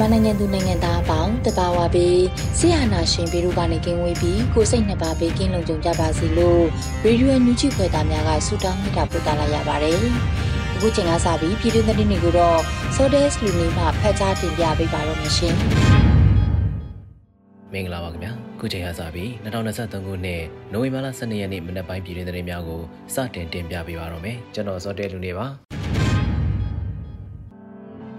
မြန်မာနိုင်ငံသူနိုင်ငံသားအပေါင်းတဘာဝပေးဆရာနာရှင်ပြည်တို့ကနေကင်းဝေးပြီးကိုစိတ်နှစ်ပါးပေးကင်းလုံခြုံကြပါစေလို့ရေဒီယိုညူချီခွဲသားများကဆုတောင်းမေတ္တာပို့သလာရပါတယ်။အခုချိန်ကစပြီးပြည်တွင်းသတင်းတွေကိုတော့ Sodes လူနေမှဖတ်ကြားတင်ပြပေးပါတော့မရှင်။မင်္ဂလာပါခင်ဗျာ။ခုချိန်ကစပြီး2023ခုနှစ်နိုဝင်ဘာလ12ရက်နေ့မနက်ပိုင်းပြည်တွင်းသတင်းများကိုစတင်တင်ပြပေးပါတော့မယ်။ကျွန်တော် Sodes လူနေပါ။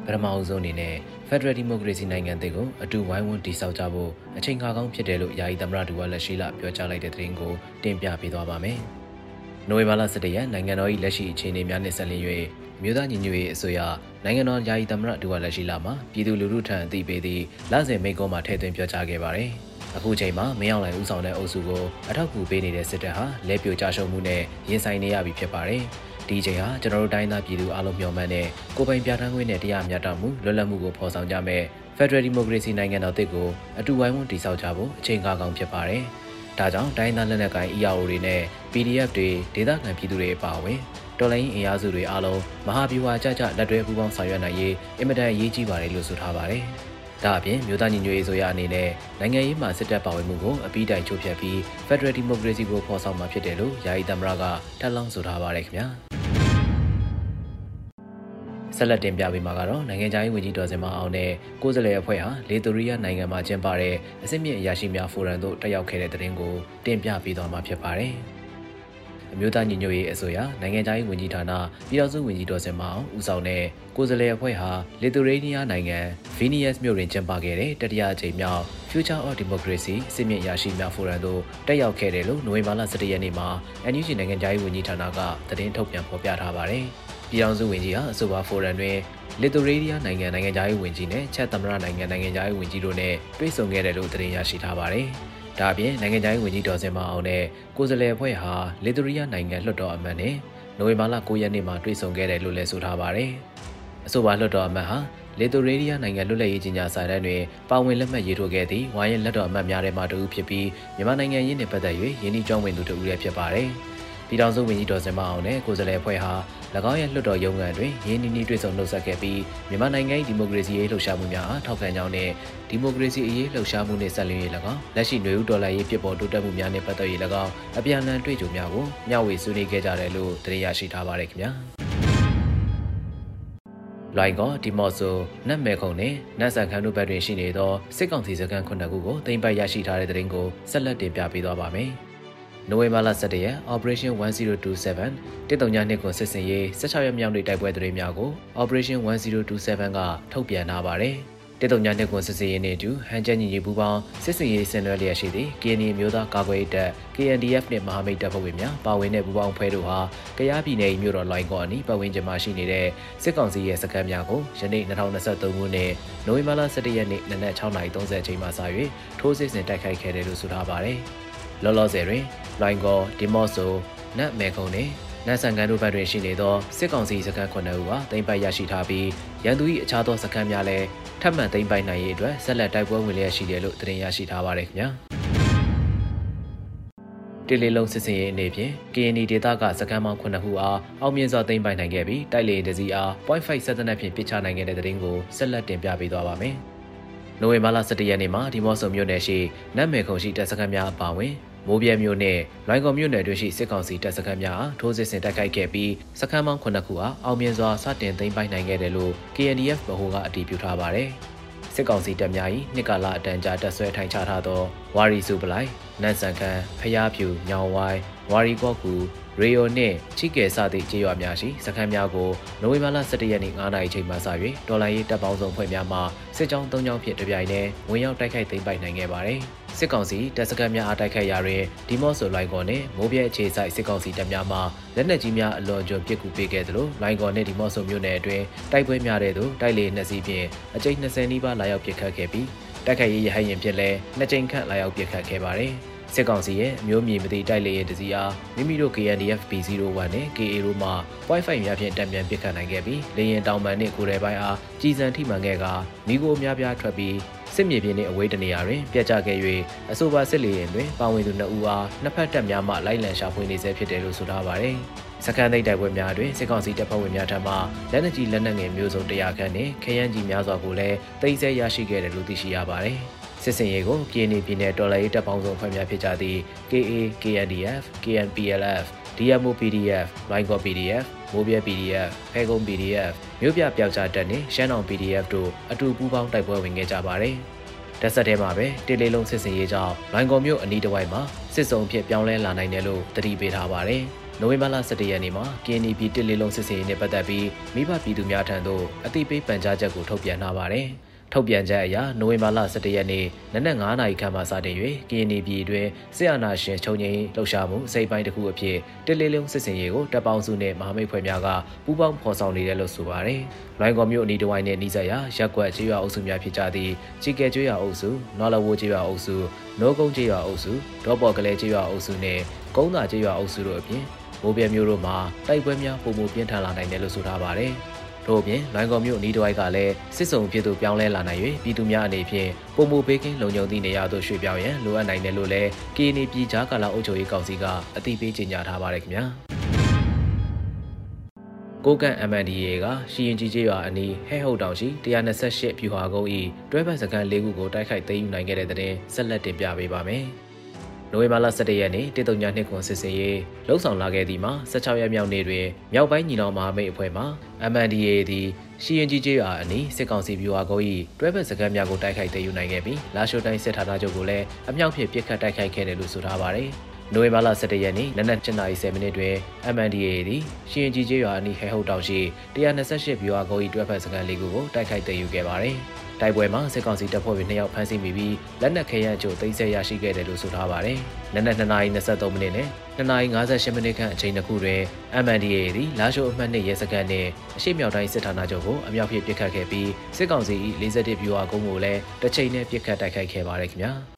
ပထမအဆုံးအနေနဲ့ Federal Democracy နိုင်ငံသစ်ကိုအတူဝိုင်းဝန်းတည်ဆောက်ကြဖို့အချိန်အခါကောင်းဖြစ်တယ်လို့ယာယီသမ္မတဒူဝါလက်ရှိလပြောကြားလိုက်တဲ့သတင်းကိုတင်ပြပေးသွားပါမယ်။နိုဝင်ဘာလ17ရက်နိုင်ငံတော်၏လက်ရှိအခြေအနေများနဲ့ဆက်လျင်း၍မြို့သားညီညွတ်ရေးအစိုးရနိုင်ငံတော်ယာယီသမ္မတဒူဝါလက်ရှိလမှာပြည်သူလူထုထံအသိပေးသည့်လစဉ်မိန့်ခွန်းမှာထည့်သွင်းပြောကြားခဲ့ပါတယ်။အခုချိန်မှာမင်းအောင်လှိုင်ဦးဆောင်တဲ့အုပ်စုကိုအထောက်အကူပေးနေတဲ့စစ်တပ်ဟာလက်ပြိုကျရှုံးမှုနဲ့ရင်ဆိုင်နေရပြီဖြစ်ပါတယ်။ ဒီချိန်ဟာကျွန်တော်တို့တိုင်းသားပြည်သူအားလုံးမျှော်မှန်းတဲ့ကိုပိုင်ပြဋ္ဌာန်းခွင့်နဲ့တရားမျှတမှုလွတ်လပ်မှုကိုဖော်ဆောင်ကြမယ် Federal Democracy နိုင်ငံတော်တစ်ကိုအတူဝိုင်းဝန်းတည်ဆောက်ကြဖို့အချိန်ကားကောင်းဖြစ်ပါတယ်။ဒါကြောင့်တိုင်းသားလက်နက်ကိုင် EAO တွေနဲ့ PDF တွေဒေသခံပြည်သူတွေအပါအဝင်တော်လိုင်းအင်အားစုတွေအားလုံးမဟာဗျူဟာကြကြလက်တွဲပူးပေါင်းဆောင်ရွက်နိုင်ရေးအင်မတန်အရေးကြီးပါတယ်လို့ဆိုထားပါတယ်။ဒါအပြင်မြို့သားညီညွတ်ရေးဆိုရအနေနဲ့နိုင်ငံရေးမှာစစ်တပ်ပါဝင်မှုကိုအပြီးတိုင်ချုပ်ဖြတ်ပြီး Federal Democracy ကိုဖော်ဆောင်မှာဖြစ်တယ်လို့ယာယီသမ္မတကထပ်လောင်းဆိုထားပါတယ်ခင်ဗျာ ဆက်လက်တင်ပြပေးမှာကတော့နိုင်ငံခြားရေးဝန်ကြီးဒေါ်စင်မအောင်နဲ့ကိုယ်စားလှယ်အဖွဲ့ဟာလေတိုရီးယားနိုင်ငံမှာကျင်းပတဲ့အစစ်မြစ်အရာရှိများဖိုရမ်သို့တက်ရောက်ခဲ့တဲ့တဲ့တင်ကိုတင်ပြပေးသွားမှာဖြစ်ပါတယ်။အမျိုးသားညီညွတ်ရေးအစိုးရနိုင်ငံခြားရေးဝန်ကြီးဌာနပြည်ထောင်စုဝန်ကြီးဒေါ်စင်မောင်ဦးဆောင်တဲ့ကိုယ်စားလှယ်အဖွဲ့ဟာလီတူရေးနီးယားနိုင်ငံဗီနီယက်စ်မြို့တွင်ကျင်းပခဲ့တဲ့တတိယအကြိမ်မြောက် Future of Democracy စစ်မြင့်ရရှိများဖိုရမ်သို့တက်ရောက်ခဲ့တယ်လို့နိုဝင်ဘာလ17ရက်နေ့မှာ NUG နိုင်ငံခြားရေးဝန်ကြီးဌာနကသတင်းထုတ်ပြန်ဖော်ပြထားပါတယ်။ ပြည်ထောင်စုဝန်ကြီးဟာအဆိုပါဖိုရမ်တွင်လီတိုရေးနီးယားနိုင်ငံနိုင်ငံခြားရေးဝန်ကြီးနဲ့ချက်သမ္မတနိုင်ငံနိုင်ငံခြားရေးဝန်ကြီးတို့နဲ့တွေ့ဆုံခဲ့တယ်လို့သတင်းရရှိထားပါတယ်။ဒါအပြင်နိုင်ငံခြားရေးဝန်ကြီးဒေါ်စင်မအောင်နဲ့ကိုယ်စားလှယ်အဖွဲ့ဟာလေတိုရီးယားနိုင်ငံလွှတ်တော်အမတ်နဲ့နိုဝင်ဘာလ9ရက်နေ့မှာတွေ့ဆုံခဲ့တယ်လို့လည်းဆိုထားပါတယ်။အဆိုပါလွှတ်တော်အမတ်ဟာလေတိုရေးရီးယားနိုင်ငံလွတ်လပ်ရေးကြီးညာစာတမ်းတွင်ပါဝင်လက်မှတ်ရေးထိုးခဲ့သည့်ဝိုင်းရဲလက်တော်အမတ်များထဲမှတဦးဖြစ်ပြီးမြန်မာနိုင်ငံရင်းနှင့်ပတ်သက်၍ယင်းဤကြောင်းဝင်သူတဦးလည်းဖြစ်ပါတယ်။ပြည်ထောင်စုဝန်ကြီးဒေါ်စင်မအောင်နဲ့ကိုယ်စားလှယ်အဖွဲ့ဟာ၎ င်းရဲ့လွှတ်တော်ရုံးခန်းတွင်ရင်းနှီးနှီးတွေ့ဆုံနှုတ်ဆက်ခဲ့ပြီးမြန်မာနိုင်ငံ၏ဒီမိုကရေစီရေးလှုပ်ရှားမှုများအားထောက်ခံကြောင်းနဲ့ဒီမိုကရေစီအရေးလှုပ်ရှားမှုနှင့်ဆက်လျင်း၍၎င်းလက်ရှိຫນွေဦးဒေါ်လာရေးဖြစ်ပေါ်တိုးတက်မှုများနှင့်ပတ်သက်၍၎င်းအပြန်အလှန်တွေ့ကြုံများကိုမျှဝေဆွေးနွေးခဲ့ကြတယ်လို့သိရရှိထားပါတယ်ခင်ဗျာလွိုင်ကောဒီမော့ဆိုနတ်မဲခုံနဲ့နတ်ဆန်ခန်းတို့ဘက်တွင်ရှိနေသောစစ်ကောင်စီစခန်းခုနှစ်ခုကိုတင်ပိုက်ရရှိထားတဲ့တဲ့ရင်ကိုဆက်လက်တင်ပြပေးသွားပါမယ်။ နိုဝင်ဘာလ17ရက် Operation 1027တစ်တုံညာနှစ်ကိုစစ်စင်ရေး16ရက်မြောက်နေ့တိုက်ပွဲသတင်းများကို Operation 1027ကထုတ်ပြန်ထားပါတယ်။တစ်တုံညာနှစ်ကိုစစ်စင်ရေးနဲ့အတူဟန်ချက်ညီညီပူးပေါင်းစစ်စင်ရေးဆင်နွှဲလျက်ရှိသည့် KNY မျိုးသားကာကွယ်ရေးတပ် KNDF နှင့်မဟာမိတ်တပ်ဖွဲ့ဝင်များပါဝင်တဲ့ပူးပေါင်းဖွဲ့တို့ဟာကရားပြည်နယ်မြို့တော်လိုင်းကောအနီးပတ်ဝန်းကျင်မှာရှိနေတဲ့စစ်ကောင်စီရဲ့စခန်းများကိုယနေ့2023ခုနှစ်နိုဝင်ဘာလ17ရက်နေ့နနက်6:30အချိန်မှစ၍ထိုးစစ်ဆင်တိုက်ခိုက်ခဲ့တယ်လို့ဆိုထားပါတယ်။ လောလောဆယ်တွင်လိုင်ကောဒီမော့ဆိုနတ်မဲခုံနှင့်နတ်ဆန်ကန်တို့ဘက်တွင်ရှိနေသောစစ်ကောင်စီစခန်း9ခုဟာတင်ပိုက်ရရှိထားပြီးရန်သူ၏အခြားသောစခန်းများလည်းထပ်မံတင်ပိုက်နိုင်ရေးအတွက်ဆက်လက်တိုက်ပွဲဝင်လျက်ရှိတယ်လို့သတင်းရရှိထားပါတယ်ခင်ဗျာတေလီလုံးစစ်စင်ရေးအနေဖြင့် KNI ဒေတာကစကန်မောင်း9ခုအားအောင်မြင်စွာသိမ်းပိုက်နိုင်ခဲ့ပြီးတိုက်လေတစီအား .5 ဆက်တနက်ဖြင့်ပစ်ချနိုင်ခဲ့တဲ့တဲ့ရင်ကိုဆက်လက်တင်ပြပေးသွားပါမယ်။ နိုဝင်ဘာလ17ရက်နေ့မှာဒီမော့ဆိုမြို့နယ်ရှိနတ်မေခုံရှိတပ်စခန်းများအပါအဝင်မိုးပြဲမြို့နဲ့လွိုင်ကော်မြို့နယ်တို့ရှိစစ်ကောင်စီတပ်စခန်းများထိုးစစ်ဆင်တိုက်ခိုက်ခဲ့ပြီးစခန်းပေါင်း9ခုအားအောင်မြင်စွာစတင်သိမ်းပိုက်နိုင်ခဲ့တယ်လို့ KNDF ဗဟိုကအတည်ပြုထားပါတယ်။စစ်ကောင်စီတပ်များ၏နှစ်ကာလအတန်းကြာတပ်ဆွဲထိုင်ချထားသောဝါရီစုပလိုက်နန်ဆန်ခန်ဖျားဖြူညောင်ဝိုင်းဝါရီကော့ကူ ရေယိုနှင့်ချိကယ်စသည့်ကြေးရွာများရှိစခန်းများကိုနိုဝင်ဘာလ17ရက်နေ့9နာရီချိန်မှစ၍ဒေါ်လာရေးတပ်ပေါင်းစုံဖွဲ့များမှစစ်ကြောင်း၃ကြောင်းဖြင့်တပြိုင်တည်းဝင်ရောက်တိုက်ခိုက်သိမ်းပိုက်နိုင်ခဲ့ပါသည်။စစ်ကောင်စီတပ်စခန်းများအားတိုက်ခိုက်ရာတွင်ဒီမော့ဆိုလိုင်ကော်နှင့်မိုးပြဲအခြေစိုက်စစ်ကောင်စီတပ်များမှလက်နက်ကြီးများအလွန်ကျွံပစ်ကူပေးခဲ့သလိုလိုင်ကော်နှင့်ဒီမော့ဆိုမြို့နယ်အတွင်းတိုက်ပွဲများတဲ့သို့တိုက်လေနှစ်စီးဖြင့်အကြိမ်20နီးပါးလာရောက်ပစ်ခတ်ခဲ့ပြီးတိုက်ခိုက်ရေးရဟရင်ဖြင့်လည်းနှစ်ကြိမ်ခန့်လာရောက်ပစ်ခတ်ခဲ့ပါသည်။ စစ်ကောင်စီရဲ့အမျိုးမြေမသိတိုက်လေရဲ့တစည်းအားမိမိတို့ KNDF B01 နဲ့ KA တို့မှ Wi-Fi များဖြင့်တံပြန်ပစ်ခတ်နိုင်ခဲ့ပြီးလေရင်တောင်ပန်နှင့်ကိုယ်ရဲပိုင်းအားကြီးစံထိမှန်ခဲ့ကမိကိုအများပြားထွက်ပြီးစစ်မြေပြင်နှင့်အဝေးတနေရာတွင်ပြတ်ကျခဲ့၍အဆိုပါစစ်လေရင်တွင်ပါဝင်သူ2ဦးအားနှစ်ဖက်တပ်များမှလိုက်လံရှာဖွေနေဆဲဖြစ်တယ်လို့ဆိုထားပါတယ်။စကန်သိတ်တိုက်ပွဲများတွင်စစ်ကောင်စီတပ်ဖွဲ့ဝင်များထံမှလက်နက်ကြီးလက်နက်ငယ်မျိုးစုံ100ခန့်နှင့်ခရမ်းကြီးများစွာကိုလည်းတိတ်ဆဲရရှိခဲ့တယ်လို့သိရှိရပါတယ်။ စစ်စင်ရေးကိုပြည်내ပြည်내တော်လှန်ရေးတပ်ပေါင်းစုံဖွဲ့များဖြစ်ကြသည့် KA KNDF KNPLF DMO PDF Loingo PDF မိုးပြဲ PDF ဖဲကုန်း PDF မြို့ပြပျောက်ကြားတပ်နှင့်ရှမ်းတောင် PDF တို့အတူပူးပေါင်းတိုက်ပွဲဝင်ခဲ့ကြပါတယ်။တက်ဆက်ထဲမှာပဲတေလေးလုံးစစ်စင်ရေးကြောင့်လိုင်ကော်မြို့အနီးတစ်ဝိုက်မှာစစ်စုံဖြစ်ပြောင်းလဲလာနိုင်တယ်လို့တတိပေးထားပါတယ်။နိုဝင်ဘာလ17ရက်နေ့မှာ KNP တစ်လေးလုံးစစ်စင်ရေးနဲ့ပတ်သက်ပြီးမိဘပြည်သူများထံသို့အသိပေးပန်ကြားချက်ကိုထုတ်ပြန်ထားပါတယ်။ ထုတ်ပြန်ချက်အရနိုဝင်ဘာလ17ရက်နေ့နနက်9နာရီခန့်မှစတင်၍ကရင်ပြည်တွင်စစ်အာဏာရှင်ချုပ်ငြိမ်းလှုပ်ရှားမှုအစိပ်ပိုင်းတစ်ခုအဖြစ်တစ်လေးလုံးစစ်စင်ရေးကိုတပ်ပေါင်းစုနှင့်မဟာမိတ်ဖွဲ့များကပူးပေါင်းဖော်ဆောင်နေတယ်လို့ဆိုပါတယ်။လိုင်းကော်မြို့အနီးတစ်ဝိုင်းနှင့်နှီးစပ်ရာရက်ကွက်ကျေးရွာအုပ်စုများဖြစ်ကြသည့်ချီကဲကျေးရွာအုပ်စု၊နော်လဝိုးကျေးရွာအုပ်စု၊နိုးကုန်းကျေးရွာအုပ်စု၊ဒေါ်ပေါ်ကလေးကျေးရွာအုပ်စုနှင့်ကုန်းသာကျေးရွာအုပ်စုတို့အပြင်မိုးပြဲမျိုးတို့မှာတိုက်ပွဲများပုံမှုပြင်းထန်လာနိုင်တယ်လို့ဆိုထားပါတယ်။ ထို့အပြင်လိုင်းကော်မြို့အနီးတစ်ဝိုက်ကလည်းစစ်စုံဖြစ်သူပြောင်းလဲလာနိုင်၍ပြည်သူများအနေဖြင့်ပုံမှုပေးကင်းလုံခြုံသည့်နေရာသို့ရွှေ့ပြောင်းရန်လိုအပ်နိုင်တယ်လို့လည်း KNY ပြည်ကြားကာလအုပ်ချုပ်ရေးကောင်စီကအသိပေးကြေညာထားပါတယ်ခင်ဗျာကိုကန် MNDA ကရှီရင်ကြီးကျေးရွာအနီးဟဲဟုတ်တောင်ရှိ128ဖြူဟာကုန်း၏တွဲဖက်စကန်၄ခုကိုတိုက်ခိုက်သိမ်းယူနိုင်ခဲ့တဲ့တဲ့ဆက်လက်တင်ပြပေးပါမယ်။ နိုဝင်ဘာလ17ရက်နေ့တေတုံညာနှစ်ခွန်စစ်စင်ရေးလှုပ်ဆောင်လာခဲ့သည်မှာ16ရက်မြောက်နေ့တွင်မြောက်ပိုင်းညီနောင်မဟာမိတ်အဖွဲ့မှ MNDA သည်ရှီရင်ကြီးကျေးရွာအနီးစစ်ကောင်စီဗျူဟာကုန်း၏တွဲဘက်စခန်းများကိုတိုက်ခိုက်သိမ်းယူနိုင်ခဲ့ပြီးလာရှိုတိုင်းစစ်ဌာနချုပ်ကိုလည်းအမြောက်ဖြင့်ပစ်ခတ်တိုက်ခိုက်ခဲ့တယ်လို့ဆိုထားပါတယ်။နိုဝင်ဘာလ17ရက်နေ့နနက်7:30မိနစ်တွင် MNDA သည်ရှီရင်ကြီးကျေးရွာအနီးဟဲဟုတ်တောင်ရှိ128ဗျူဟာကုန်း၏တွဲဘက်စခန်းလေးခုကိုတိုက်ခိုက်သိမ်းယူခဲ့ပါတယ်။ တိုက်ပွဲမှာစစ်ကောင်စီတပ်ဖွဲ့ဝင်2ယောက်ဖမ်းဆီးမိပြီးလက်နက်ခဲယမ်းအချို့သိမ်းဆည်းရရှိခဲ့တယ်လို့ဆိုထားပါတယ်။နနက်2:23မိနစ်နဲ့2:58မိနစ်ခန့်အချိန်တစ်ခုတွင် MNDA သည်လာရှိုးအမှတ်2ရဲစခန်းနှင့်အရှိမြောက်တိုင်းစစ်ဌာနချုပ်ကိုအမြောက်ဖြင့်ပစ်ခတ်ခဲ့ပြီးစစ်ကောင်စီ၏41ဗျူဟာကုန်းကိုလည်းတစ်ချိန်နဲ့ပစ်ခတ်တိုက်ခိုက်ခဲ့ပါတယ်ခင်ဗျာ။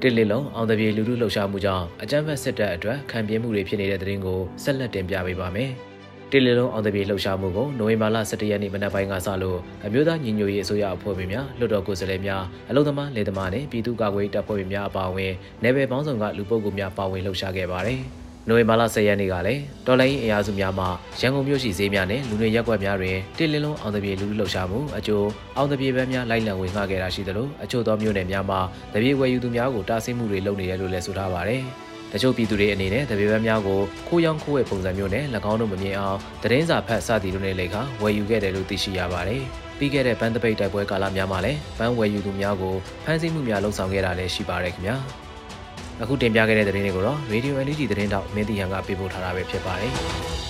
တစ်လီလုံးအောင်တပြေလူလူလှုပ်ရှားမှုကြောင့်အကြမ်းဖက်စစ်တပ်အတွက်ခံပြင်းမှုတွေဖြစ်နေတဲ့တဲ့ရင်ကိုဆက်လက်တင်ပြပေးပါမယ်။ တေလီလုံးအောင်တပြေလှုပ်ရှားမှုကိုနိုဝင်ဘာလ17ရက်နေ့မနက်ပိုင်းကစလို့အမျိုးသားညီညွတ်ရေးအစိုးရအဖွဲ့ဝင်များလွှတ်တော်ကိုယ်စားလှယ်များအလုံသမားလေသမားနဲ့ပြည်သူ့ကာကွယ်ရေးတပ်ဖွဲ့ဝင်များအပါအဝင်နယ်ပယ်ပေါင်းစုံကလူပုဂ္ဂိုလ်များပါဝင်လှုပ်ရှားခဲ့ပါတယ်။နိုဝင်ဘာလ10ရက်နေ့ကလည်းတော်လိုင်းအင်အားစုများမှရန်ကုန်မြို့ရှိဈေးများနဲ့လူတွေရက်ကွက်များတွင်တေလင်းလုံးအောင်တပြေလူလူလှုပ်ရှားမှုအကျိုးအောင်တပြေဘက်များလိုက်လံဝင်ငှခဲ့တာရှိသလိုအချို့သောမြို့နယ်များမှာတပြေဝယ်ယူသူများကိုတားဆီးမှုတွေလုပ်နေတယ်လို့လည်းဆိုထားပါတယ်။ တချို့ပြည်သူတွေအနေနဲ့တပေပန်းများကိုခိုးရောင်းခိုးဝယ်ပုံစံမျိုးနဲ့၎င်းတို့မမြင်အောင်သတင်းစာဖတ်စသည်တို့နဲ့လေခါဝယ်ယူခဲ့တယ်လို့သိရှိရပါတယ်။ပြီးခဲ့တဲ့ဘန်းတပိတ်တိုက်ပွဲကာလများမှာလည်းဘန်းဝယ်ယူသူများကိုဖမ်းဆီးမှုများလှုံ့ဆော်ခဲ့တာလည်းရှိပါတယ်ခင်ဗျာ။အခုတင်ပြခဲ့တဲ့သတင်းတွေကိုတော့ Radio NLG သတင်းတောက်မင်းတီဟန်ကပေးပို့ထားတာပဲဖြစ်ပါတယ်။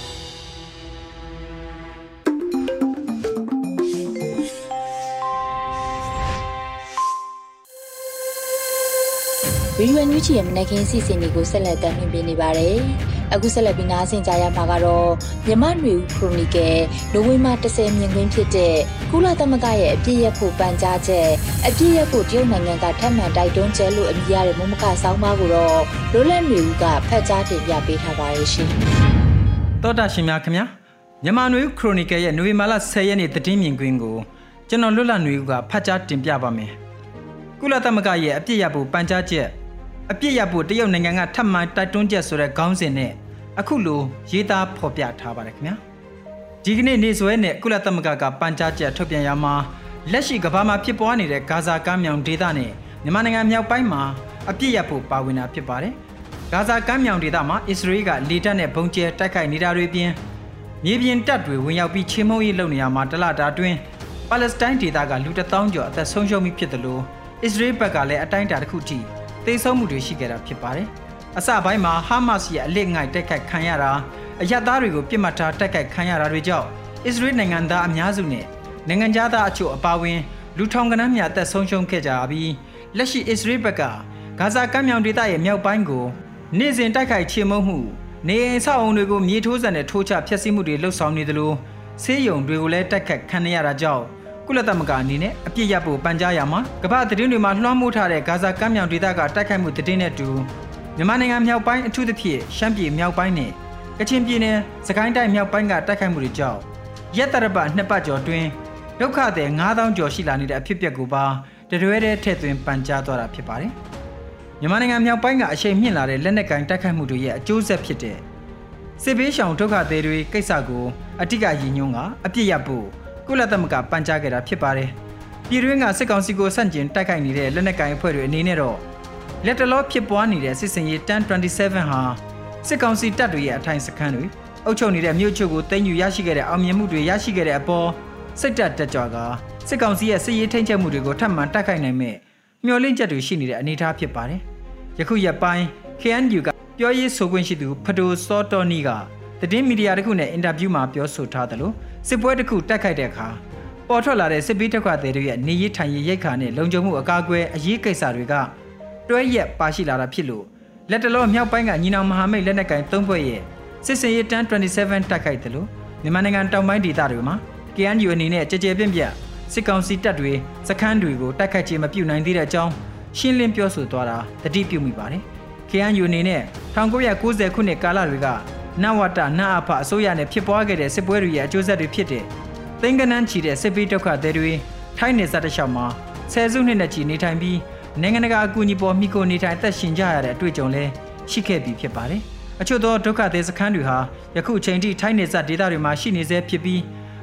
ဗီဒီယိုညွှန်ချီရဲ့မနက်ခင်းစီစဉ်တွေကိုဆက်လက်တင်ပြနေပါတယ်။အခုဆက်လက်ပြီးနားဆင်ကြရမှာကတော့မြမနွေဦးခရိုနီကယ်နိုဝင်ဘာ10မြင်ကွင်းဖြစ်တဲ့ကုလသမဂ္ဂရဲ့အပြည့်ရဖို့ပန်ကြားချက်အပြည့်ရဖို့တရုတ်နိုင်ငံကထပ်မံတိုက်တွန်းချက်လို့အမည်ရတဲ့မုံမကဆောင်းပါးကိုတော့လိုလက်နွေဦးကဖတ်ကြားတင်ပြပေးထားပါရဲ့ရှင်။တောတာရှင်များခင်ဗျာမြန်မာနွေဦးခရိုနီကယ်ရဲ့နိုဝင်ဘာလ10ရက်နေ့သတင်းမြင်ကွင်းကိုကျွန်တော်လွတ်လပ်နွေဦးကဖတ်ကြားတင်ပြပါမယ်။ကုလသမဂ္ဂရဲ့အပြည့်ရဖို့ပန်ကြားချက် အပြစ်ရဖို့တရုတ်နိုင်ငံကထပ်မံတိုက်တွန်းချက်ဆိုတဲ့ခေါင်းစဉ်နဲ့အခုလိုရေးသားဖော်ပြထားပါတယ်ခင်ဗျာဒီကနေ့နေ့စွဲနဲ့ကုလသမဂ္ဂကပန်ကြားချက်ထုတ်ပြန်ရမှာလက်ရှိကမ္ဘာမှာဖြစ်ပွားနေတဲ့ဂါဇာကမ်းမြောင်ဒေသနဲ့မြန်မာနိုင်ငံမြောက်ပိုင်းမှာအပြစ်ရဖို့ပါဝင်တာဖြစ်ပါတယ်။ဂါဇာကမ်းမြောင်ဒေသမှာအစ္စရေးကလေတပ်နဲ့ဘုံကျဲတိုက်ခိုက်နေတာတွေပြင်မြေပြင်တပ်တွေဝင်ရောက်ပြီးချင်းမုံရေးလုပ်နေရမှာတလတာတွင်ပါလက်စတိုင်းဒေသကလူတထောင်ကျော်အသက်ဆုံးရှုံးမိဖြစ်တယ်လို့အစ္စရေးဘက်ကလည်းအတိုင်းအတာတစ်ခုထိ သေဆုံးမှုတွေရှိခဲ့တာဖြစ်ပါတယ်။အစပိုင်းမှာဟာမတ်စ်ရဲ့အလစ်ငိုက်တိုက်ခိုက်ခံရတာအယက်သားတွေကိုပြစ်မှတ်ထားတိုက်ခိုက်ခံရတာတွေကြောင့်အစ္စရေးနိုင်ငံသားအများစုနဲ့နိုင်ငံသားအချို့အပါအဝင်လူထောင်ကနန်းများအသက်ဆုံးရှုံးခဲ့ကြပြီးလက်ရှိအစ္စရေးဘက်ကဂါဇာကမ်းမြောင်ဒေသရဲ့မြောက်ပိုင်းကိုနေ့စဉ်တိုက်ခိုက်ချေမှုန်းမှုနေအိမ်ဆောက်အုံတွေကိုမြေထိုးစံနဲ့ထိုးချဖျက်ဆီးမှုတွေလှုပ်ဆောင်နေသလိုဆေးရုံတွေကိုလည်းတိုက်ခတ်ခံရတာကြောင့် ကုလသမဂ္ဂအနေနဲ့အပြစ်ရဖို့ပန်ကြားရမှာကမ္ဘာသတင်းတွေမှာလွှမ်းမိုးထားတဲ့ဂါဇာကမ်းမြောင်ဒေသကတိုက်ခိုက်မှုသတင်းနဲ့တူမြန်မာနိုင်ငံမြောက်ပိုင်းအထူးသဖြင့်ရှမ်းပြည်မြောက်ပိုင်းနဲ့ကချင်ပြည်နယ်စကိုင်းတိုင်းမြောက်ပိုင်းကတိုက်ခိုက်မှုတွေကြောင့်ရက်တရပတ်နှစ်ပတ်ကျော်တွင်ဒုက္ခသည်9000ကျော်ရှိလာနေတဲ့အဖြစ်အပျက်ကိုပါတရွဲတဲ့ထည့်သွင်းပန်ကြားသွားတာဖြစ်ပါတယ်။မြန်မာနိုင်ငံမြောက်ပိုင်းကအရှိန်မြင့်လာတဲ့လက်နက်ကင်တိုက်ခိုက်မှုတွေရဲ့အကျိုးဆက်ဖြစ်တဲ့စစ်ဘေးရှောင်ဒုက္ခသည်တွေကိစ္စကိုအတိကရည်ညွှန်းကအပြစ်ရဖို့ ကုလသမဂ္ဂပန်ကြားခဲ့တာဖြစ်ပါတယ်။ပြည်တွင်းကစစ်ကောင်စီကိုဆန့်ကျင်တိုက်ခိုက်နေတဲ့လက်နက်ကင်အဖွဲ့တွေအနေနဲ့တော့လက်တလောဖြစ်ပွားနေတဲ့စစ်စင်ရေး1027ဟာစစ်ကောင်စီတပ်တွေရဲ့အထိုင်စခန်းတွေအုပ်ချုပ်နေတဲ့မြို့ချုပ်ကိုတင်ယူရရှိခဲ့တဲ့အောင်မြင်မှုတွေရရှိခဲ့တဲ့အပေါ်စိတ်တက်တက်ကြွကစစ်ကောင်စီရဲ့စစ်ရေးထိန်းချုပ်မှုတွေကိုထပ်မံတိုက်ခိုက်နိုင်မဲ့မျှော်လင့်ချက်တွေရှိနေတဲ့အနေအထားဖြစ်ပါတယ်။ယခုရက်ပိုင်း KNU ကပြောရေးဆိုခွင့်ရှိသူဖတိုစောတော်နီကသတင်းမီဒီယာတစ်ခုနဲ့အင်တာဗျူးမှာပြောဆိုထားတယ်လို့ စစ်ပွဲတစ်ခုတိုက်ခိုက်တဲ့အခါပေါ်ထွက်လာတဲ့စစ်ပေးတက်ခွတဲ့တွေရဲ့နေရထိုင်ရရိတ်ခါနဲ့လုံခြုံမှုအကာအကွယ်အရေးကိစ္စတွေကတွဲရက်ပါရှိလာတာဖြစ်လို့လက်တလောမြောက်ပိုင်းကညီနောင်မဟာမိတ်လက်နက်ကင်၃ဘွဲ့ရဲ့စစ်စင်ရေး1027တိုက်ခိုက်တယ်လို့မြန်မာနိုင်ငံတောင်ပိုင်းဒေသတွေမှာ KNU အနေနဲ့ကြကြပြန့်ပြန့်စစ်ကောင်စီတပ်တွေစခန်းတွေကိုတိုက်ခိုက်ခြင်းမပြုနိုင်သေးတဲ့အကြောင်းရှင်းလင်းပြောဆိုသွားတာတတိပြုမိပါတယ်။ KNU အနေနဲ့1990ခုနှစ်ကာလတွေက နဝတနအဖအစိုးရနဲ့ဖြစ်ပွားခဲ့တဲ့စစ်ပွဲတွေရဲ့အကျိုးဆက်တွေဖြစ်တဲ့သိန်းကနန်းချီတဲ့စစ်ပေးဒုက္ခသည်တွေထိုင်းနယ်စပ်တစ်လျှောက်မှာဆယ်စုနှစ်နဲ့ချီနေထိုင်ပြီးနိုင်ငံတကာအကူအညီပေါ်မိကိုနေထိုင်သက်ရှင်ကြရတဲ့အတွေ့အကြုံလည်းရှိခဲ့ပြီးဖြစ်ပါတယ်။အချို့သောဒုက္ခသည်စခန်းတွေဟာယခုအချိန်ထိထိုင်းနယ်စပ်ဒေသတွေမှာရှိနေဆဲဖြစ်ပြီး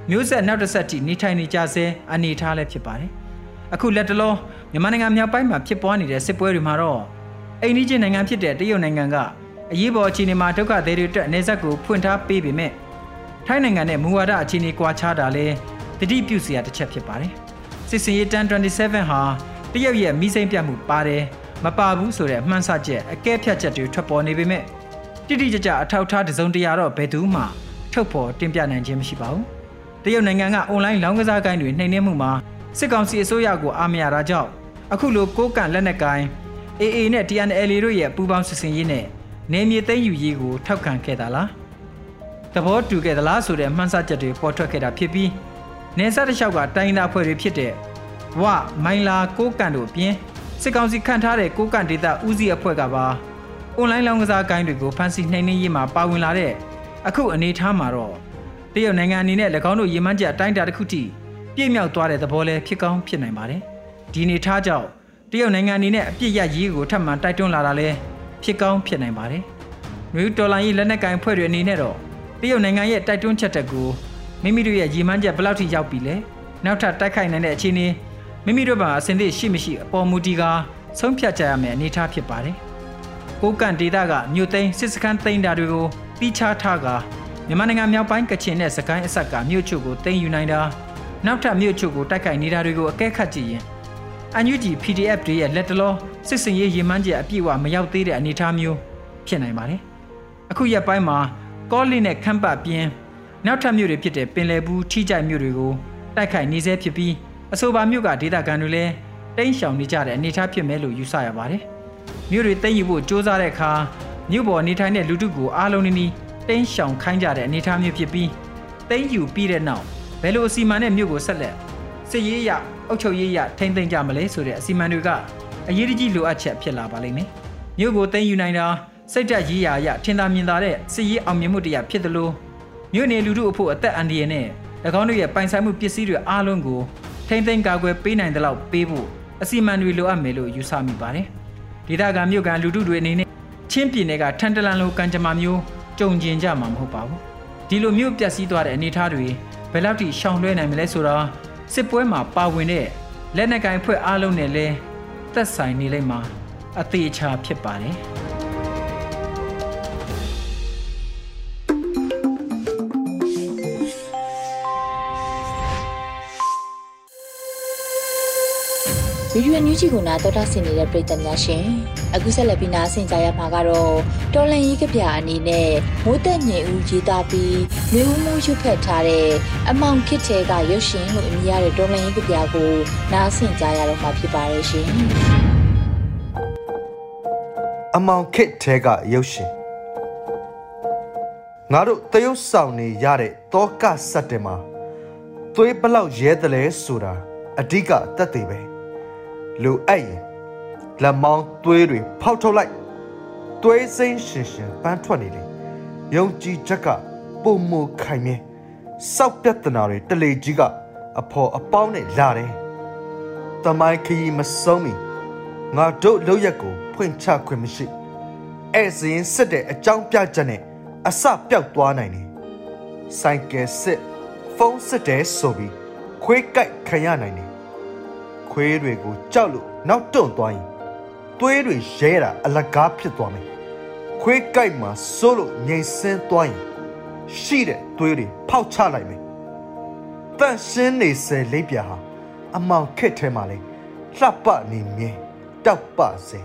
မျိုးဆက်နောက်တစ်ဆက်ထိနေထိုင်နေကြဆဲအနေအထားလည်းဖြစ်ပါတယ်။အခုလက်တလောမြန်မာနိုင်ငံမြောက်ပိုင်းမှာဖြစ်ပွားနေတဲ့စစ်ပွဲတွေမှာတော့အိန္ဒိယနိုင်ငံဖြစ်တဲ့တရုတ်နိုင်ငံက အရေးပေါ်အခြေအနေမှာဒုက္ခသည်တွေအတွက်အနေဆက်ကိုဖွင့်ထားပေးပေမဲ့ထိုင်းနိုင်ငံနဲ့မူဝါဒအခြေအနေကွာခြားတာလည်းတတိပြုစရာတစ်ချက်ဖြစ်ပါတယ်။စစ်စင်ရေး1027ဟာတရုတ်ရဲ့မိစိမ့်ပြတ်မှုပါတယ်မပါဘူးဆိုတဲ့အမှန်ဆချက်အကဲဖြတ်ချက်တွေထွက်ပေါ်နေပေမဲ့တိတိကျကျအထောက်ထားတစုံတရာတော့ဘယ်သူမှထုတ်ဖော်တင်ပြနိုင်ခြင်းမရှိပါဘူး။တရုတ်နိုင်ငံကအွန်လိုင်းလောင်းကစားကိုင်းတွေနှိမ်နင်းမှုမှာစစ်ကောင်စီအစိုးရကိုအားမရတာကြောင့်အခုလိုကိုးကန်လက်နက်ကိုင်း AA နဲ့ TNL တို့ရဲ့ပူးပေါင်းစစ်စင်ရေးနဲ့ နေမြေသိမ်းယူရေးကိုထောက်ခံခဲ့တာလားသဘောတူခဲ့သလားဆိုတဲ့မှန်းဆချက်တွေပေါ်ထွက်ခဲ့တာဖြစ်ပြီးနေဆက်တစ်လျှောက်ကတိုင်းသားဖွဲ့တွေဖြစ်တဲ့ဝမိုင်လာကိုကန်တို့အပြင်စစ်ကောင်စီခန့်ထားတဲ့ကိုကန်ဒေတာဦးစီးအဖွဲ့ကပါအွန်လိုင်းလောင်းကစားကိုင်းတွေကိုဖမ်းဆီးနှိမ်နင်းရေးမှာပါဝင်လာတဲ့အခုအနေထားမှာတော့တရုတ်နိုင်ငံအနေနဲ့၎င်းတို့ရေမှန်းချက်အတိုင်းအတာတစ်ခုထိပြည့်မြောက်သွားတဲ့သဘောလည်းဖြစ်ကောင်းဖြစ်နိုင်ပါတယ်ဒီအနေထားကြောင့်တရုတ်နိုင်ငံအနေနဲ့အပြစ်ရရေးကိုထပ်မံတိုက်တွန်းလာတာလည်း ဖြစ်ကောင်းဖြစ်နိုင်ပါတယ်။နယူးတော်လိုင်းရေးလက်နက်ကင်ဖွဲ့တွေအနေနဲ့တော့တရုတ်နိုင်ငံရဲ့တိုက်တွန်းချက်တက်ကိုမိမိတို့ရဲ့ရည်မှန်းချက်ဘယ်လောက်ထိရောက်ပြီလဲ။နောက်ထပ်တိုက်ခိုက်နိုင်တဲ့အခြေအနေမိမိတို့ဘာအစဉ်သင့်ရှိမရှိအပေါ်မူတီကဆုံးဖြတ်ကြရမယ့်အနေအထားဖြစ်ပါတယ်။ကိုကန်ဒေတာကမြို့သိမ်းစစ်စခန်းသိမ်းတာတွေကိုပြီးခြားထားကမြန်မာနိုင်ငံမြောက်ပိုင်းကချင်နဲ့စကိုင်းအဆက်ကမြို့ချုပ်ကိုသိမ်းယူနိုင်တာနောက်ထပ်မြို့ချုပ်ကိုတိုက်ခိုက်နေတာတွေကိုအကဲခတ်ကြည့်ရင် အန်ယူဂျီ PDF တွေရဲ့လက်တလောစစ်စင်ရေးရေမှန်းချက်အပြည့်အဝမရောက်သေးတဲ့အနေအထားမျိုးဖြစ်နိုင်ပါတယ်။အခုရက်ပိုင်းမှာကောလီနဲ့ခမ်းပတ်ပြင်းနောက်ထပ်မြို့တွေဖြစ်တဲ့ပင်လယ်ဘူးထိကြိုက်မြို့တွေကိုတိုက်ခိုက်နေဆဲဖြစ်ပြီးအဆိုပါမြို့ကဒေသခံတွေလည်းတိမ်းရှောင်နေကြတဲ့အနေအထားဖြစ်မယ်လို့ယူဆရပါတယ်။မြို့တွေသိမ်းယူဖို့စ조사တဲ့အခါမြို့ပေါ်နေထိုင်တဲ့လူထုကိုအားလုံးနီးတိမ်းရှောင်ခိုင်းကြတဲ့အနေအထားမျိုးဖြစ်ပြီးသိမ်းယူပြီးတဲ့နောက်ဘယ်လိုအစီအမံနဲ့မြို့ကိုဆက်လက် စစ်ရေးရအုပ်ချုပ်ရေးရထိမ့်သိမ့်ကြမလဲဆိုတဲ့အစီအမံတွေကအရေးကြီးလိုအပ်ချက်ဖြစ်လာပါလိမ့်မယ်။မြို့ကိုသိမ်းယူနိုင်တာစိတ်တက်ရေးရာအရထင်သာမြင်သာတဲ့စစ်ရေးအောင်မြင်မှုတရားဖြစ်တယ်လို့မြို့နယ်လူထုအဖို့အသက်အန္တရာယ်နဲ့၎င်းတို့ရဲ့ပိုင်ဆိုင်မှုပစ္စည်းတွေအားလုံးကိုထိမ့်သိမ်းကာကွယ်ပေးနိုင်တဲ့လောက်ပေးဖို့အစီအမံတွေလိုအပ်မယ်လို့ယူဆမိပါတယ်။ဒေသခံမြို့ကန်လူထုတွေအနေနဲ့ချင်းပြည်နယ်ကထန်တလန်လိုကံကြမ္မာမျိုးကြုံကျင်ကြမှာမဟုတ်ပါဘူး။ဒီလိုမျိုးပျက်စီးသွားတဲ့အနေအထားတွေဘယ်လောက်ထိရှောင်လွှဲနိုင်မလဲဆိုတော့ စစ်ပွဲမှာပါဝင်တဲ့လက်နက်ကင်ဖွဲ့အားလုံးနဲ့လဲသက်ဆိုင်နေလိမ့်မှာအသေးချာဖြစ်ပါတယ်။ ဗီဒီယိုညူးချီကိုနာတော်တာဆင်နေတဲ့ပရိသတ်များရှင်အခုဆက်လက်ပြီးနားဆင်ကြရမှာကတော့တော်လန်ရေးကဗျာအနေနဲ့မိုးသက်ငင်ဦးရေးသားပြီးမျိုးဦးမှုရွတ်ဖက်ထားတဲ့အမောင်ခစ်တဲ့ကရုပ်ရှင်လို့အမည်ရတဲ့တော်လန်ရေးကဗျာကိုနားဆင်ကြရတော့မှာဖြစ်ပါတယ်ရှင်အမောင်ခစ်တဲ့ကရုပ်ရှင်ငါတို့တရုတ်ဆောင်နေရတဲ့တောကစက်တင်မှာသွေးဘလောက်ရဲတယ်လဲဆိုတာအဓိကတက်သေးပဲ လိုအပ်ရင်လက်မောင်းသွေးတွေဖောက်ထုတ်လိုက်သွေးစိမ့်ရှင်ရှင်ပန်းထွက်နေလေယုံကြည်ချက်ကပုံမခိုင်မြဲစောက်ပြတ်တနာတွေတလေကြီးကအဖော်အပေါင်းနဲ့လာတယ်တမိုင်းခရီးမဆုံးမီငါတို့လောက်ရက်ကိုဖွင့်ချခွင့်မရှိအဲ့စရင်စစ်တဲ့အကြောင်းပြချက်နဲ့အစပြောက်သွားနိုင်တယ်ဆိုင်ကယ်စစ်ဖုန်းစစ်တဲ့ဆိုပြီးခွေးကြိုက်ခံရနိုင်တယ် ခွေးတွေကိုကြောက်လို့နောက်တွန့်သွားရင်သွေးတွေရဲတာအလကားဖြစ်သွားမယ်ခွေးကြိုက်မှာစိုးလို့ငြိမ်စင်းသွားရင်ရှိတဲ့သွေးတွေဖောက်ချလိုက်မယ်တန့်ရှင်းနေစေလိပ်ပြဟာအမောင်ခက်ထဲမှာလေလှပနေမြဲတောက်ပစေ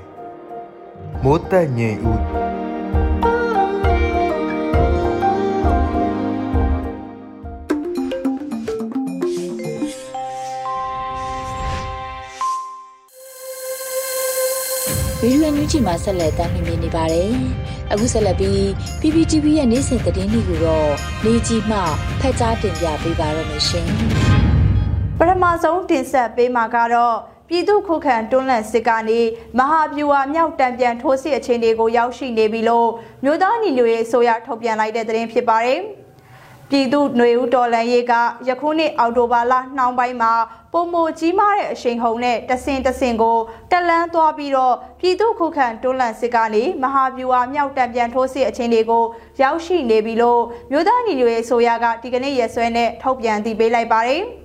မိုးတက်ငြိမ်ဦး ဗီဒီယိုညူးချီမှာဆက်လက်တင်ပြနေပါတယ်။အခုဆက်လက်ပြီး PPTV ရဲ့နေ့စဉ်သတင်းတွေကိုတော့နေကြီးမှဖက်ကြားတင်ပြပေးပါရမရှင်။ပထမဆုံးတင်ဆက်ပေးမှာကတော့ပြည်သူခုခံတွန်းလှန်စစ်ကနေမဟာဗျူဟာမြောက်တံပြန်ထိုးစစ်အခြေအနေကိုရောက်ရှိနေပြီလို့မြို့သားညီညွတ်ရေးအစိုးရထုတ်ပြန်လိုက်တဲ့သတင်းဖြစ်ပါတယ်။ ပြည်သူ့ຫນွေဦးတော်လန်ရေးကယခုနှစ်အောက်တိုဘာလနှောင်းပိုင်းမှာပုံမိုကြီးမားတဲ့အရှိန်ဟုန်နဲ့တဆင်တဆင်ကိုတက်လန်းသွားပြီးတော့ပြည်သူ့ခုခံတွန်းလှန်စစ်ကနေမဟာဗျူဟာမြောက်တံပြန်ထိုးစစ်အခြေအနေကိုရောက်ရှိနေပြီလို့မြို့သားညီညွတ်ရေးဆိုရကဒီကနေ့ရက်စွဲနဲ့ထုတ်ပြန်တည်ပေးလိုက်ပါတယ်။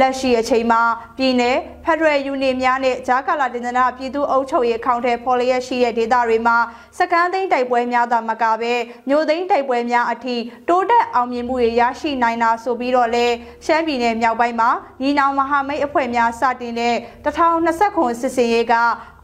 လက်ရှိအချိန်မှာပြည်내ဖက်ဒရယ်ယူနီများနဲ့ဂျာကာလာတင်ဒနာပြည်သူ့အုပ်ချုပ်ရေးအကောင့်ထဲဖော်လျက်ရှိတဲ့ဒေသတွေမှာစကန်းသိန်းတိုက်ပွဲများသာမကပဲမြို့သိန်းတိုက်ပွဲများအထိတိုးတက်အောင်မြင်မှုတွေရရှိနိုင်တာဆိုပြီးတော့လဲရှမ်းပြည်နယ်မြောက်ပိုင်းမှာညီနောင်မဟာမိတ်အဖွဲ့များစတင်တဲ့2020ခုစစ်စင်ရေးက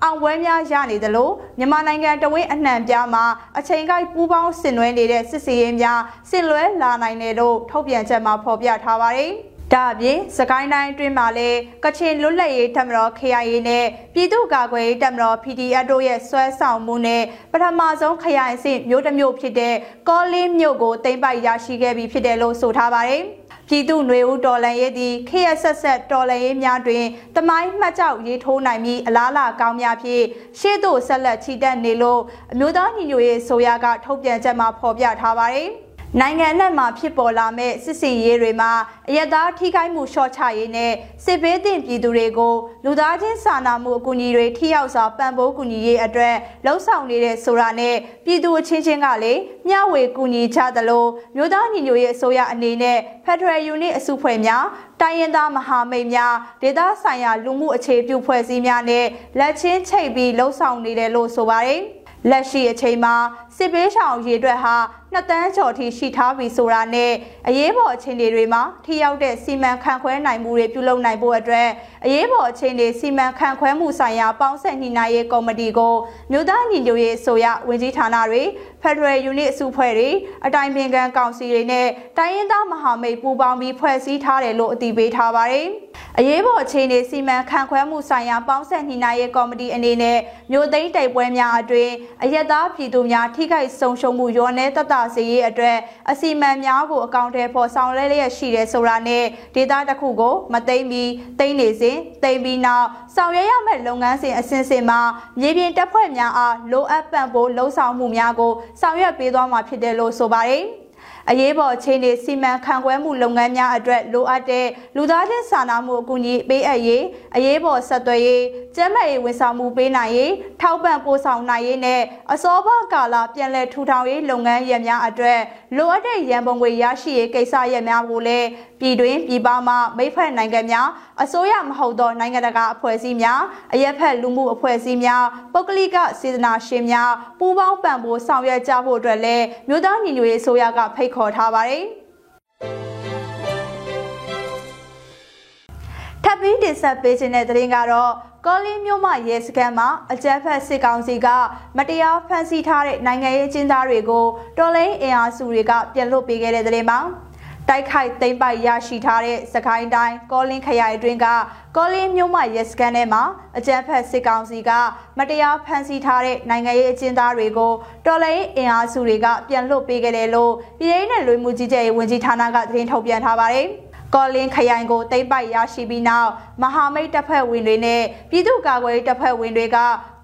အောင်ပွဲများရနေသလိုမြန်မာနိုင်ငံတဝင်းအနှံပြားမှာအချိန်ကိုက်ပူးပေါင်းဆင်နွှဲနေတဲ့စစ်စီရင်များဆင်လွဲလာနိုင်တယ်လို့ထုတ်ပြန်ချက်မှာဖော်ပြထားပါတယ်။ ဒါအပြင်စကိုင်းတိုင်းအတွင်းမှာလည်းကချင်လွတ်လပ်ရေးတပ်မတော် KIA နဲ့ပြည်သူ့ကာကွယ်ရေးတပ်မတော် PDF တို့ရဲ့ဆွဲဆောင်မှုနဲ့ပထမဆုံးခရိုင်အဆင့်မြို့တစ်မြို့ဖြစ်တဲ့ကောလင်းမြို့ကိုသိမ်းပိုက်ရရှိခဲ့ပြီးဖြစ်တယ်လို့ဆိုထားပါတယ်။ပြည်သူ့ຫນွေဦးတော်လန်ရေးသည်ခေရဆက်ဆက်တော်လန်ရေးများတွင်တမိုင်းမှတ်ကြောက်ရေးထိုးနိုင်ပြီးအလားလာကောင်းများဖြင့်ရှေ့သို့ဆက်လက်ချီတက်နေလို့အမျိုးသားညီညွတ်ရေးဆိုရကထုတ်ပြန်ချက်မှာဖော်ပြထားပါတယ်။ နိုင်ငံနဲ့မှာဖြစ်ပေါ်လာမဲ့စစ်စီရေးတွေမှာအယက်သားထိခိုက်မှုလျှော့ချရေးနဲ့စစ်ဘေးသင့်ပြည်သူတွေကိုလူသားချင်းစာနာမှုအကူအညီတွေထိရောက်စွာပံ့ပိုးကူညီရေးအတွက်လှုံ့ဆော်နေတဲ့ဆိုတာနဲ့ပြည်သူအချင်းချင်းကလည်းမျှဝေကူညီချသလိုမြို့သားညီညွတ်ရေးအစိုးရအနေနဲ့ Federal Unit အစုဖွဲ့များတိုင်းရင်းသားမဟာမိတ်များဒေသဆိုင်ရာလူမှုအခြေပြုဖွဲ့စည်းများနဲ့လက်ချင်းချိတ်ပြီးလှုံ့ဆော်နေတယ်လို့ဆိုပါတယ်။လက်ရှိအချိန်မှာစစ်ပေးရှောင်ရေအတွက်ဟာ နှစ်တန်းကျော်ထိရှိထားပြီဆိုတာနဲ့အရေးပေါ်အခြေအနေတွေမှာထိရောက်တဲ့စီမံခန့်ခွဲနိုင်မှုတွေပြုလုပ်နိုင်ဖို့အတွက်အရေးပေါ်အခြေအနေစီမံခန့်ခွဲမှုဆိုင်ရာပေါင်းဆက်ညှိနှိုင်းရေးကော်မတီကိုမြို့သားညီညွတ်ရေးဆိုရဝင်ကြီးဌာနတွေ Federal Unit အစုဖွဲ့တွေအတိုင်းပင်ခံကောင်စီတွေနဲ့တိုင်းရင်းသားမဟာမိတ်ပူးပေါင်းပြီးဖွဲ့စည်းထားတယ်လို့အတည်ပြုထားပါတယ်။အရေးပေါ်အခြေအနေစီမံခန့်ခွဲမှုဆိုင်ရာပေါင်းဆက်ညှိနှိုင်းရေးကော်မတီအနေနဲ့မြို့သိမ်းတိုက်ပွဲများအတွင်အယက်သားပြည်သူများထိခိုက်ဆုံးရှုံးမှုရောနှဲတတစေရေးအတွက်အစီအမံများကိုအကောင့်ထဲပေါ်ဆောင်လဲလျက်ရှိတယ်ဆိုတာနဲ့ဒေတာတစ်ခုကိုမသိမ့်ပြီးသိမ့်နေစဉ်သိမ့်ပြီးနောက်ဆောင်ရွက်ရမယ့်လုပ်ငန်းစဉ်အစဉ်စဉ်မှာမြေပြင်တပ်ဖွဲ့များအားလိုအပ်ပံ့ပိုးလှုံ့ဆော်မှုများကိုဆောင်ရွက်ပေးသွားမှာဖြစ်တယ်လို့ဆိုပါတယ်။ အရေးပေါ်အခြေအနေစီမံခန့်ခွဲမှုလုပ်ငန်းများအတွက်လိုအပ်တဲ့လူသားချင်းစာနာမှုအကူအညီပေးအပ်ရေးအရေးပေါ်ဆက်သွယ်ရေးကျန်းမာရေးဝန်ဆောင်မှုပေးနိုင်ရေးထောက်ပံ့ပို့ဆောင်နိုင်ရေးနဲ့အစောဘကာလပြန်လည်ထူထောင်ရေးလုပ်ငန်းရပ်များအတွက်လိုအပ်တဲ့ရန်ပုံငွေရရှိရေးကိစ္စရပ်များကိုလည်းပြည်တွင်းပြည်ပမှမိဖက်နိုင်ငံများအစိုးရမဟုတ်သောနိုင်ငံတကာအဖွဲ့အစည်းများအရက်ဖက်လူမှုအဖွဲ့အစည်းများပုဂ္ဂလိကစေတနာရှင်များပူးပေါင်းပံ့ပိုးဆောင်ရွက်ကြဖို့အတွက်လည်းမြို့သားညီညွတ်ရေးအစိုးရကဖိတ်ခေါ်ထားပါတယ်ထပ်ပြီးတင်ဆက်ပေးခြင်းတဲ့သတင်းကတော့ကောလင်းမြို့မှရဲစခန်းမှာအကြမ်းဖက်စစ်ကောင်စီကမတရားဖမ်းဆီးထားတဲ့နိုင်ငံရေးကျင်းသားတွေကိုတော်လိုင်းအင်အားစုတွေကပြန်လွတ်ပေးခဲ့တဲ့သတင်းမှာ တိုက်ခိုက်သိမ်းပိုက်ရရှိထားတဲ့စကိုင်းတိုင်းကောလင်းခရိုင်အတွင်းကကောလင်းမြို့မှရဲစခန်းထဲမှာအကြမ်းဖက်စစ်ကောင်စီကမတရားဖမ်းဆီးထားတဲ့နိုင်ငံရေးအကျဉ်းသားတွေကိုတော်လိုင်းအင်အားစုတွေကပြန်လွတ်ပေးခဲ့တယ်လို့ပြည်ထောင်စုလူမှုကြီးကြပ်ရေးဝန်ကြီးဌာနကသတင်းထုတ်ပြန်ထားပါတယ်။ ကော်လင်းခရိုင်ကိုသိမ်းပိုက်ရရှိပြီးနောက်မဟာမိတ်တပ်ဖွဲ့ဝင်တွေနဲ့ပြည်သူ့ကာကွယ်ရေးတပ်ဖွဲ့ဝင်တွေက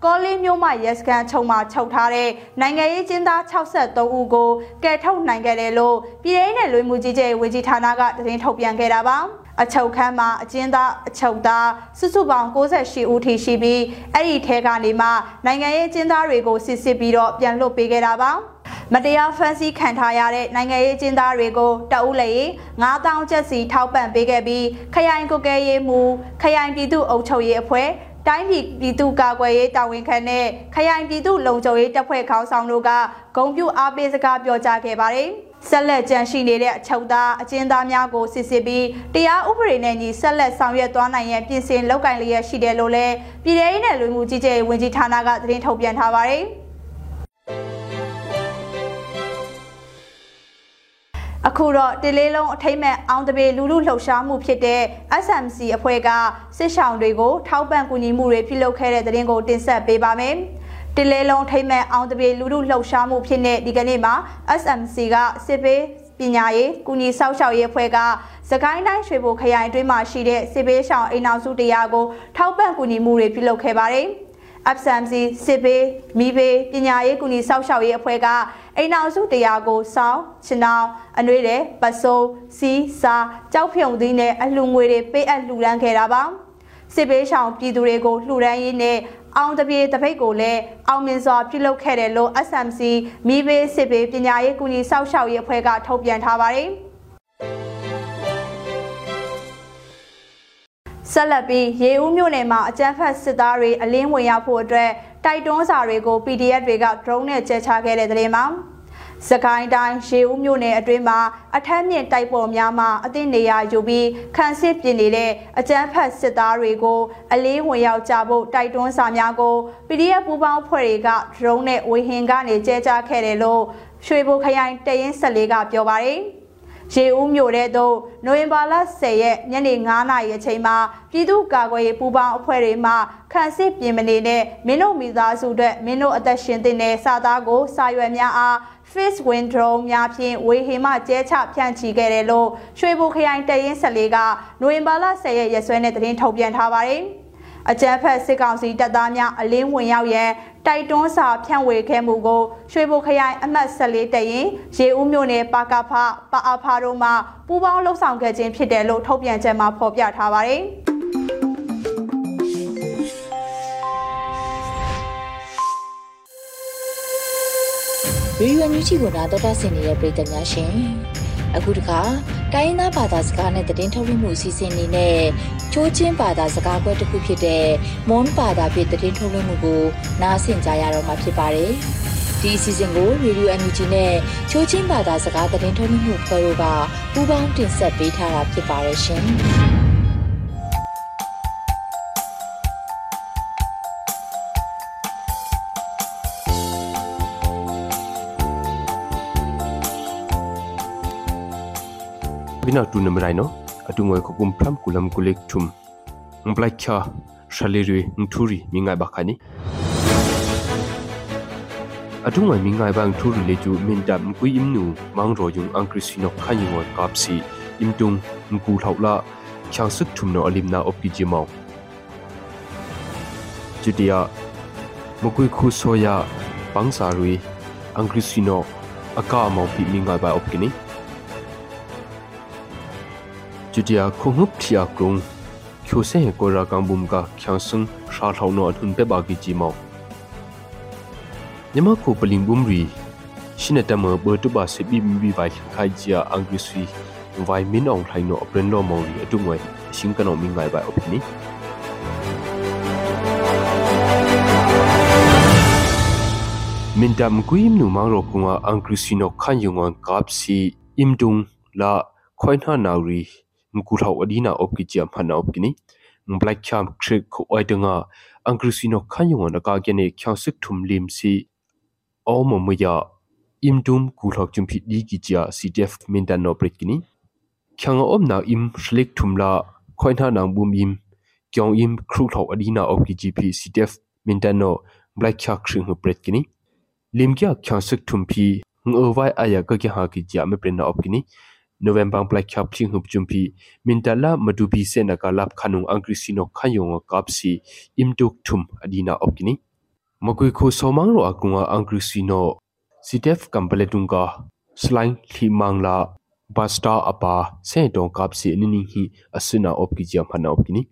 ကောလင်းမြို့မှရဲစခန်းချုံမှာချုပ်ထားတဲ့နိုင်ငံရေးကျင်းသား63ဦးကိုကယ်ထုတ်နိုင်ခဲ့တယ်လို့ပြည်ထောင်စုလူမှုကြီးကြပ်ရေးဝန်ကြီးဌာနကသတင်းထုတ်ပြန်ခဲ့တာပါအချုပ်ခန်းမှာအကျဉ်းသားအချုပ်သားစုစုပေါင်း68ဦးထိရှိပြီးအဲ့ဒီထဲကနေမှနိုင်ငံရေးကျင်းသားတွေကိုစစ်စစ်ပြီးတော့ပြန်လွတ်ပေးခဲ့တာပါ မတရားဖမ်းဆီးခံထားရတဲ့နိုင်ငံရေးကျင်းသားတွေကိုတအုပ်လည်း9000ကျပ်စီထောက်ပံ့ပေးခဲ့ပြီးခရိုင်ကုကဲရေးမှူးခရိုင်ပြည်သူ့အုပ်ချုပ်ရေးအဖွဲ့တိုင်းပြည်ပြည်သူ့ကာကွယ်ရေးတာဝန်ခံနဲ့ခရိုင်ပြည်သူ့လုံခြုံရေးတပ်ဖွဲ့ခေါင်းဆောင်တို့ကဂုံပြူအားပေးစကားပြောကြားခဲ့ပါတယ်။ဆက်လက်ကြန့်ရှိနေတဲ့အချုပ်သားအကျဉ်းသားများကိုစစ်စစ်ပြီးတရားဥပဒေနဲ့ညီဆက်လက်ဆောင်ရွက်သွားနိုင်ရန်ပြင်ဆင်လုပ်ကိုင်လျက်ရှိတယ်လို့လည်းပြည်ထောင်စုနဲ့လူမှုကြီးကြပ်ရေးဝန်ကြီးဌာနကသတင်းထုတ်ပြန်ထားပါတယ်။ အခုတော့တလေးလုံးအထိမ့်မဲ့အောင်တပေလူလူလှုပ်ရှားမှုဖြစ်တဲ့ SMC အဖွဲ့ကစစ်ဆောင်တွေကိုထောက်ပံ့ကူညီမှုတွေပြုလုပ်ခဲ့တဲ့သတင်းကိုတင်ဆက်ပေးပါမယ်။တလေးလုံးထိမ့်မဲ့အောင်တပေလူလူလှုပ်ရှားမှုဖြစ်တဲ့ဒီကနေ့မှာ SMC ကစစ်ပေးပညာရေးကုညီဆောက်ရှောက်ရေးအဖွဲ့ကစကိုင်းတိုင်းရွှေဘိုခရိုင်အတွင်းမှာရှိတဲ့စစ်ပေးဆောင်အိမ်အောင်စုတရားကိုထောက်ပံ့ကူညီမှုတွေပြုလုပ်ခဲ့ပါတယ်။ FSMC စစ်ပေးမိပေးပညာရေးကူညီဆောက်ရှောက်ရေးအဖွဲ့ကအိမ်အောင်စုတရားကိုစောင်းချင်အောင်အနှွေးတဲ့ပစိုးစီစာကြောက်ဖြုံသီးနဲ့အလှငွေတွေပေးအပ်လှူဒန်းခဲ့တာပါစစ်ပေးဆောင်ပြည်သူတွေကိုလှူဒန်းရေးနဲ့အောင်တပြေတပိတ်ကိုလည်းအောင်မြင်စွာပြုလုပ်ခဲ့တယ်လို့ SMC မိဘေးစစ်ပေးပညာရေးကူညီဆောက်ရှောက်ရေးအဖွဲ့ကထုတ်ပြန်ထားပါတယ်။ ဆက်လက်ပြီးရေဦးမြို့နယ်မှာအကြမ်းဖက်စစ်သားတွေအလင်းဝင်ရောက်ဖို့အတွက်တိုက်တွန်းစာတွေကို PDF တွေက drone နဲ့ကျဲချခဲ့တဲ့တဲ့တင်မှာစကိုင်းတိုင်းရေဦးမြို့နယ်အတွင်းမှာအထက်မြင့်တိုက်ပေါ်များမှာအသင့်နေရာယူပြီးခန့်စစ်ပြင်နေတဲ့အကြမ်းဖက်စစ်သားတွေကိုအလေးဝင်ရောက်ကြဖို့တိုက်တွန်းစာများကို PDF ပူးပေါင်းဖွဲ့တွေက drone နဲ့ဝေဟင်ကနေကျဲချခဲ့တယ်လို့ရွှေဘိုခရိုင်တရင်14ကပြောပါတယ်။ ရေဦးမြို့တဲ့သို့နိုဝင်ဘာလ10ရက်ညနေ9နာရီအချိန်မှာပြည်သူ့ကာကွယ်ရေးပူးပေါင်းအဖွဲ့တွေမှခန့်စစ်ပြင်မနေနဲ့မင်းတို့မိသားစုအတွက်မင်းတို့အသက်ရှင်တဲ့စာသားကိုစာရွက်များအား face wind drone များဖြင့်ဝေဟင်မှကျဲချဖြန့်ချီခဲ့တယ်လို့ရွှေဘိုခရိုင်တရင်14ကနိုဝင်ဘာလ10ရက်ရက်စွဲနဲ့သတင်းထုတ်ပြန်ထားပါတယ်။အကြမ်းဖက်စစ်ကောင်စီတပ်သားများအလင်းဝင်ရောက်ရန် တိုက်တွန်းစာဖြန့်ဝေခဲ့မှုကိုရွှေဘိုခရိုင်အမှတ်14တရင်ရေဦးမြို့နယ်ပါကဖပါအဖာတို့မှပူးပေါင်းလှုပ်ဆောင်ခဲ့ခြင်းဖြစ်တယ်လို့ထုတ်ပြန်ချက်မှာဖော်ပြထားပါတယ်။ရေဒီယိုညူချီကိုနာတော်တာဆင်နေတဲ့ပြည်သူများရှင် အခုတခါတိုင်းရင်းသားဘာသာစကားနဲ့သတင်းထုတ်လွှင့်မှုအစီအစဉ်လေးနဲ့ချိုးချင်းဘာသာစကားခွဲတစ်ခုဖြစ်တဲ့မွန်ဘာသာဖြင့်သတင်းထုတ်လွှင့်မှုကိုနားဆင်ကြရတော့မှာဖြစ်ပါတယ်။ဒီအစီအစဉ်ကို Radio NUG နဲ့ချိုးချင်းဘာသာစကားသတင်းထုတ်လွှင့်မှုဖွဲ့တို့ကပူးပေါင်းတင်ဆက်ပေးထားတာဖြစ်ပါတယ်ရှင်။ bina tu nam rai no atu ngoi ko kum phram kulam kulek thum mplai kha shaleri nthuri mingai bakhani atu ngoi mingai bang thuri le chu min dam kui im nu mang ro yung ang krisino khani ngoi kapsi imtung ngu thaula khyang suk thum no alimna opki jimau judia mukui khu soya pangsarui ang krisino aka mau pi mingai ba opkini chutia khungup thia krung khose he ko ra kang bum ka khyang sha thau no thun pe ba gi chi mo nyama ko paling bum ri shinata ma bo tu ba se bi bi vai khai jia angri sui vai min ong thai no apren lo mo ri atu ngoi sing ka no mi ngai ba opini min dam kuim nu mang ro kunga angri sino khan yungon kap si imdung la khoina nauri ngku thau adina op ki chiam hana op kini black cham trick ko oidanga angri sino khan yungon ka gene khyang sik thum lim si o mo mo ya imdum ku thok chum phi di ki chia ctf min dan no prit kini khyang om na im shlik thum la khoina nang bum im kyong im khru thau adina op ki gp ctf min dan no black chak shing hu prit kini limkya khyasik thumpi ngowai aya ka ki ha ki ja me pren na opkini november black chap thing hup chumpi mintala madubi se na ka lap khanung angri sino khayong kapsi imtuk thum adina opkini makui kho somang ro akunga angri sino sitef kampaletunga slain thimangla basta apa se dong kapsi nini hi asuna opki jam hana opkini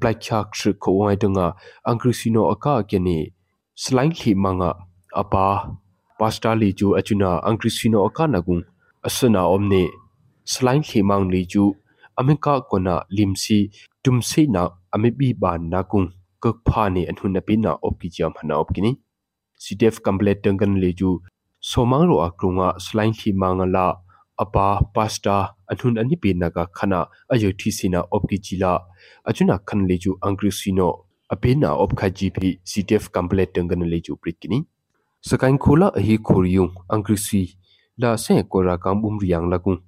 black chak shri ko wai dunga angri sino aka kene slain thimanga apa pasta li ju achuna angkrisino akana gung asana omne slain khimang li ju ameka kona limsi tumse na amebi ban na kung kak pha ni anhun na pin na opki jam hana opkini cdf complete tangan le ju somang ro akrunga slain khimang la apa pasta anhun ani pin na ka khana ayo thisina opki jila achuna khan le ju angkrisino apena opkha gp cdf complete tangan le ju pritkini စကိုင်းခိုလာအဟီခိုရီယုံအင်္ဂရိစီလာဆဲကိုရာကမ်ဘုံရီယန်လကုံတုံကနာအတုဘေဘလက်ခါကရုံအဟုပဒစီအော့ကိနီဘရပရကာခိုဟုဖီယာကရုံလေကျူချိုဆဲကိုရာကမ်ဘုံကချန်ဆုံရှာခနောအထုနပိနာအော့ကိကြဖနာအော့ကိနီခိုကုံဖရမ်ကလမ်ကလိထုမ်နိုဝင်ဘာဘလက်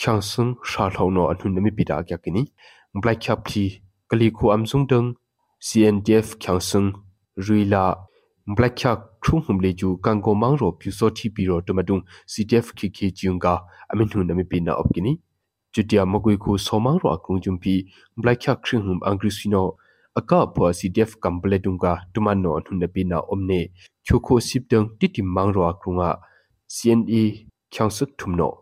khangsung sha thauno anhun nami pita kya kini black khap thi kali khu amsung tang CNTF khangsung ruila black khap thung hum le ju kangko mangro pyu so thi pi ro tomatung CTF khike chiunga amin hu nami pina op kini chutia magui khu somang ro akung jumpi black khap khring hum angri sino aka pho CTF completung ka tumanno anhun nami pina omne kyokho sipdang titim mangro akrunga CNE kyangsuk thumno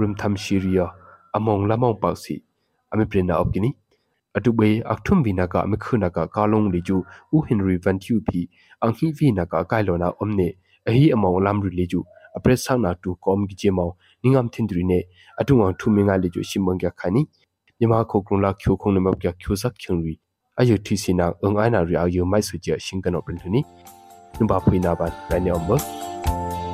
ရမ်သမ်ရှီရီယာအမောင်လမောင်ပါစီအမေပရင်နာဥပကိနီအတုဘေအခထုံဘီနာကအမခုနာကကာလုံလေကျူဥဟင်ရီဗန်တူပီအန်ဟီဗီနာကကိုင်လောနာအုံနေ ahi among lam ri leju apres sang na tu kom gi je mau ningam thin dri ne atung ang thu minga leju simbang kya khani nyama kho krung la khyo khong ne map kya khyo sak khyung ri ayu thi sina ang ai na ri ayu mai su je sing kan op rin thuni numba phui na ban ra ne om ba ကတော့